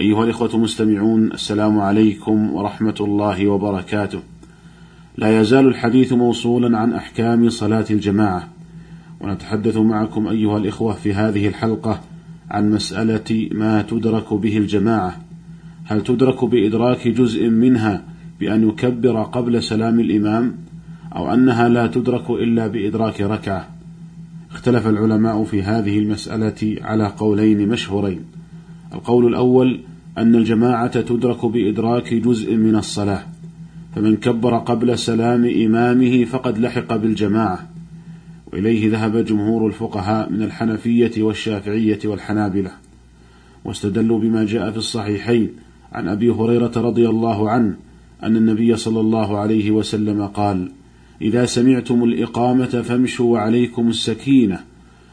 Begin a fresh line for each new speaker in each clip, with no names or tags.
أيها الإخوة المستمعون السلام عليكم ورحمة الله وبركاته. لا يزال الحديث موصولا عن أحكام صلاة الجماعة، ونتحدث معكم أيها الإخوة في هذه الحلقة عن مسألة ما تدرك به الجماعة، هل تدرك بإدراك جزء منها بأن يكبر قبل سلام الإمام، أو أنها لا تدرك إلا بإدراك ركعة؟ اختلف العلماء في هذه المسألة على قولين مشهورين. القول الأول أن الجماعة تدرك بإدراك جزء من الصلاة فمن كبر قبل سلام إمامه فقد لحق بالجماعة. وإليه ذهب جمهور الفقهاء من الحنفية والشافعية والحنابلة. واستدلوا بما جاء في الصحيحين عن أبي هريرة رضي الله عنه أن النبي صلى الله عليه وسلم قال إذا سمعتم الإقامة فامشوا وعليكم السكينة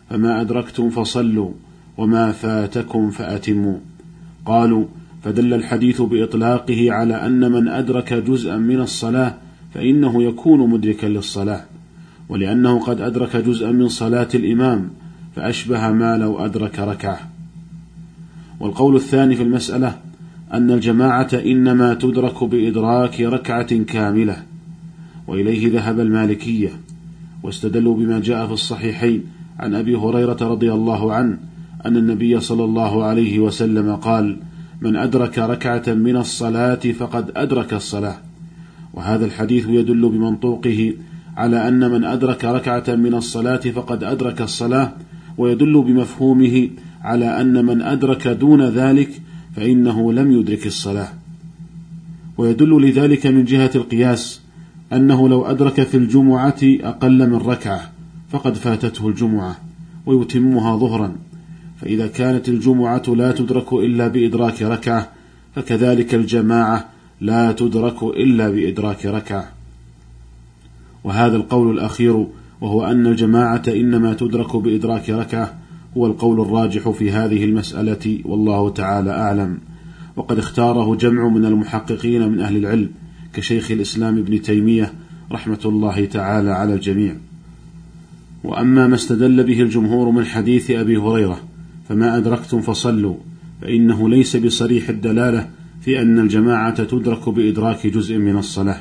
فما أدركتم فصلوا وما فاتكم فأتموا. قالوا فدل الحديث بإطلاقه على أن من أدرك جزءا من الصلاة فإنه يكون مدركا للصلاة ولأنه قد أدرك جزءا من صلاة الإمام فأشبه ما لو أدرك ركعة. والقول الثاني في المسألة أن الجماعة إنما تدرك بإدراك ركعة كاملة وإليه ذهب المالكية واستدلوا بما جاء في الصحيحين عن أبي هريرة رضي الله عنه أن النبي صلى الله عليه وسلم قال: من أدرك ركعة من الصلاة فقد أدرك الصلاة، وهذا الحديث يدل بمنطوقه على أن من أدرك ركعة من الصلاة فقد أدرك الصلاة، ويدل بمفهومه على أن من أدرك دون ذلك فإنه لم يدرك الصلاة. ويدل لذلك من جهة القياس أنه لو أدرك في الجمعة أقل من ركعة فقد فاتته الجمعة ويتمها ظهرا فإذا كانت الجمعة لا تدرك إلا بإدراك ركعة فكذلك الجماعة لا تدرك إلا بإدراك ركعة. وهذا القول الأخير وهو أن الجماعة إنما تدرك بإدراك ركعة هو القول الراجح في هذه المسألة والله تعالى أعلم. وقد اختاره جمع من المحققين من أهل العلم كشيخ الإسلام ابن تيمية رحمة الله تعالى على الجميع. وأما ما استدل به الجمهور من حديث أبي هريرة فما أدركتم فصلوا فإنه ليس بصريح الدلالة في أن الجماعة تدرك بإدراك جزء من الصلاة.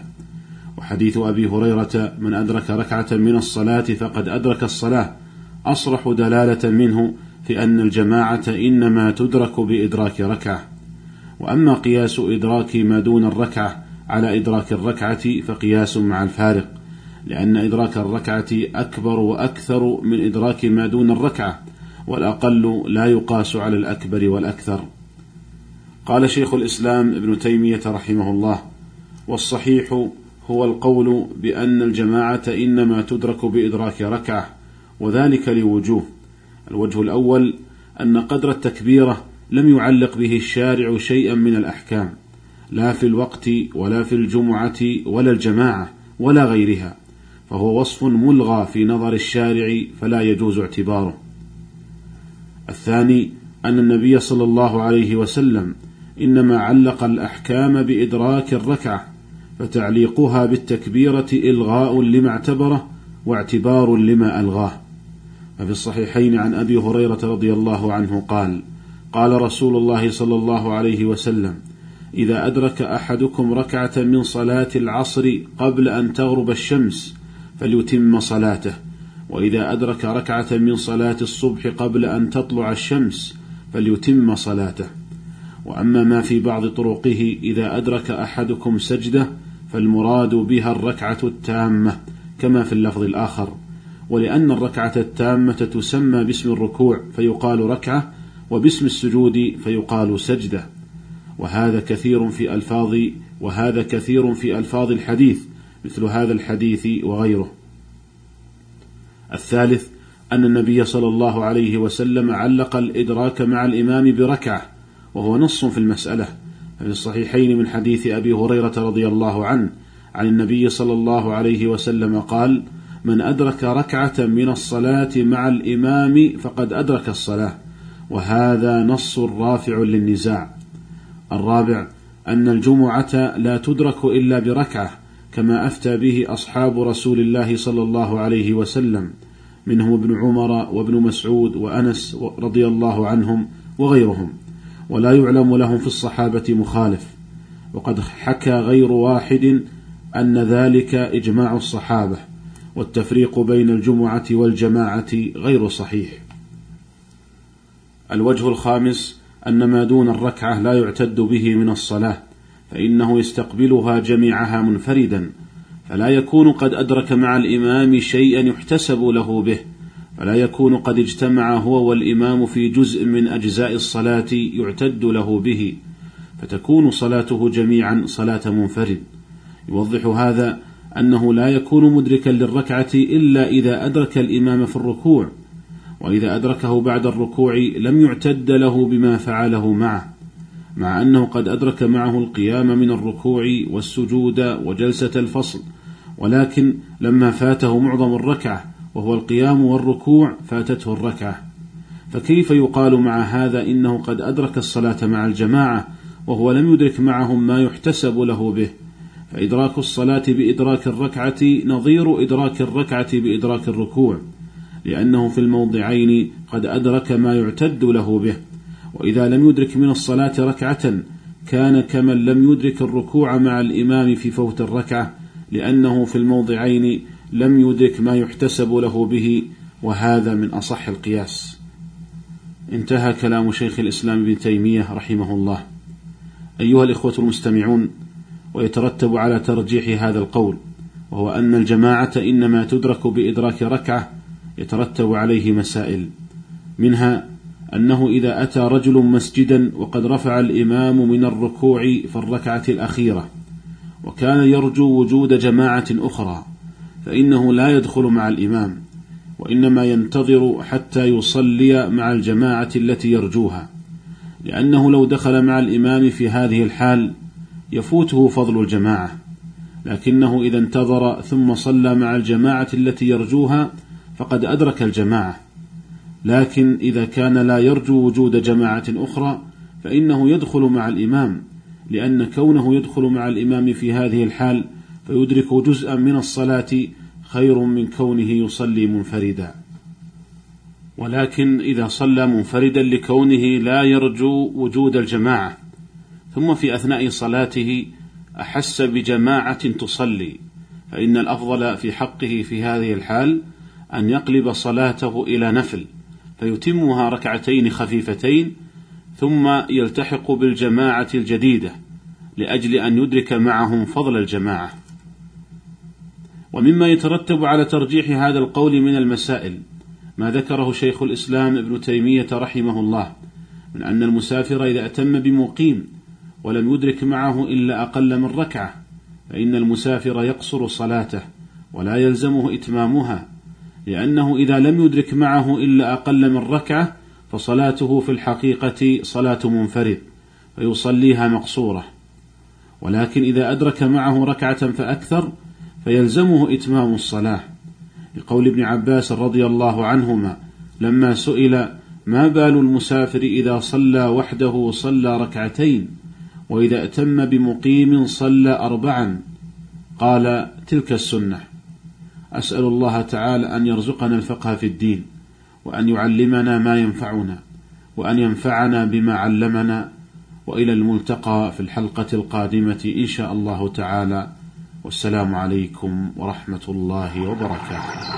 وحديث أبي هريرة من أدرك ركعة من الصلاة فقد أدرك الصلاة. أصرح دلالة منه في أن الجماعة إنما تدرك بإدراك ركعة. وأما قياس إدراك ما دون الركعة على إدراك الركعة فقياس مع الفارق لأن إدراك الركعة أكبر وأكثر من إدراك ما دون الركعة. والأقل لا يقاس على الأكبر والأكثر. قال شيخ الإسلام ابن تيمية رحمه الله والصحيح هو القول بأن الجماعة إنما تدرك بإدراك ركعة وذلك لوجوه. الوجه الأول أن قدر التكبيرة لم يعلق به الشارع شيئا من الأحكام لا في الوقت ولا في الجمعة ولا الجماعة ولا غيرها فهو وصف ملغى في نظر الشارع فلا يجوز اعتباره. الثاني أن النبي صلى الله عليه وسلم إنما علق الأحكام بإدراك الركعة فتعليقها بالتكبيرة إلغاء لما اعتبره واعتبار لما ألغاه. ففي الصحيحين عن أبي هريرة رضي الله عنه قال قال رسول الله صلى الله عليه وسلم إذا أدرك أحدكم ركعة من صلاة العصر قبل أن تغرب الشمس فليتم صلاته. وإذا أدرك ركعة من صلاة الصبح قبل أن تطلع الشمس فليتم صلاته. وأما ما في بعض طرقه إذا أدرك أحدكم سجدة فالمراد بها الركعة التامة كما في اللفظ الآخر. ولأن الركعة التامة تسمى باسم الركوع فيقال ركعة وباسم السجود فيقال سجدة. وهذا كثير في ألفاظ وهذا كثير في ألفاظ الحديث مثل هذا الحديث وغيره. الثالث أن النبي صلى الله عليه وسلم علق الإدراك مع الإمام بركعة وهو نص في المسألة. في الصحيحين من حديث أبي هريرة رضي الله عنه عن النبي صلى الله عليه وسلم قال من أدرك ركعة من الصلاة مع الإمام فقد أدرك الصلاة وهذا نص رافع للنزاع. الرابع أن الجمعة لا تدرك إلا بركعة كما أفتى به أصحاب رسول الله صلى الله عليه وسلم منهم ابن عمر وابن مسعود وأنس رضي الله عنهم وغيرهم ولا يعلم لهم في الصحابة مخالف وقد حكى غير واحد أن ذلك إجماع الصحابة والتفريق بين الجمعة والجماعة غير صحيح. الوجه الخامس أن ما دون الركعة لا يعتد به من الصلاة فإنه يستقبلها جميعها منفردا فلا يكون قد أدرك مع الإمام شيئا يحتسب له به فلا يكون قد اجتمع هو والإمام في جزء من أجزاء الصلاة يعتد له به فتكون صلاته جميعا صلاة منفرد. يوضح هذا أنه لا يكون مدركا للركعة إلا إذا أدرك الإمام في الركوع وإذا أدركه بعد الركوع لم يعتد له بما فعله معه. مع أنه قد أدرك معه القيام من الركوع والسجود وجلسة الفصل ولكن لما فاته معظم الركعة وهو القيام والركوع فاتته الركعة. فكيف يقال مع هذا إنه قد أدرك الصلاة مع الجماعة وهو لم يدرك معهم ما يحتسب له به؟ فإدراك الصلاة بإدراك الركعة نظير إدراك الركعة بإدراك الركوع لأنه في الموضعين قد أدرك ما يعتد له به. وإذا لم يدرك من الصلاة ركعة كان كمن لم يدرك الركوع مع الإمام في فوت الركعة لأنه في الموضعين لم يدرك ما يحتسب له به وهذا من أصح القياس. انتهى كلام شيخ الإسلام ابن تيمية رحمه الله. أيها الإخوة المستمعون ويترتب على ترجيح هذا القول وهو أن الجماعة إنما تدرك بإدراك ركعة يترتب عليه مسائل منها أنه إذا أتى رجل مسجدا وقد رفع الإمام من الركوع في الركعة الأخيرة وكان يرجو وجود جماعة أخرى فإنه لا يدخل مع الإمام وإنما ينتظر حتى يصلي مع الجماعة التي يرجوها لأنه لو دخل مع الإمام في هذه الحال يفوته فضل الجماعة لكنه إذا انتظر ثم صلى مع الجماعة التي يرجوها فقد أدرك الجماعة. لكن إذا كان لا يرجو وجود جماعة أخرى فإنه يدخل مع الإمام لأن كونه يدخل مع الإمام في هذه الحال فيدرك جزءا من الصلاة خير من كونه يصلي منفردا. ولكن إذا صلى منفردا لكونه لا يرجو وجود الجماعة ثم في أثناء صلاته أحس بجماعة تصلي فإن الأفضل في حقه في هذه الحال أن يقلب صلاته إلى نفل. فيتمها ركعتين خفيفتين ثم يلتحق بالجماعة الجديدة لأجل أن يدرك معهم فضل الجماعة. ومما يترتب على ترجيح هذا القول من المسائل ما ذكره شيخ الإسلام ابن تيمية رحمه الله من أن المسافر إذا أتم بمقيم ولم يدرك معه إلا أقل من ركعة فإن المسافر يقصر صلاته ولا يلزمه إتمامها لأنه إذا لم يدرك معه إلا أقل من ركعة فصلاته في الحقيقة صلاة منفرد فيصليها مقصورة. ولكن إذا أدرك معه ركعة فأكثر فيلزمه إتمام الصلاة. لقول ابن عباس رضي الله عنهما لما سئل ما بال المسافر إذا صلى وحده صلى ركعتين وإذا أتم بمقيم صلى أربعا؟ قال تلك السنة. أسأل الله تعالى أن يرزقنا الفقه في الدين وأن يعلمنا ما ينفعنا وأن ينفعنا بما علمنا وإلى الملتقى في الحلقة القادمة إن شاء الله تعالى. والسلام عليكم ورحمة الله وبركاته.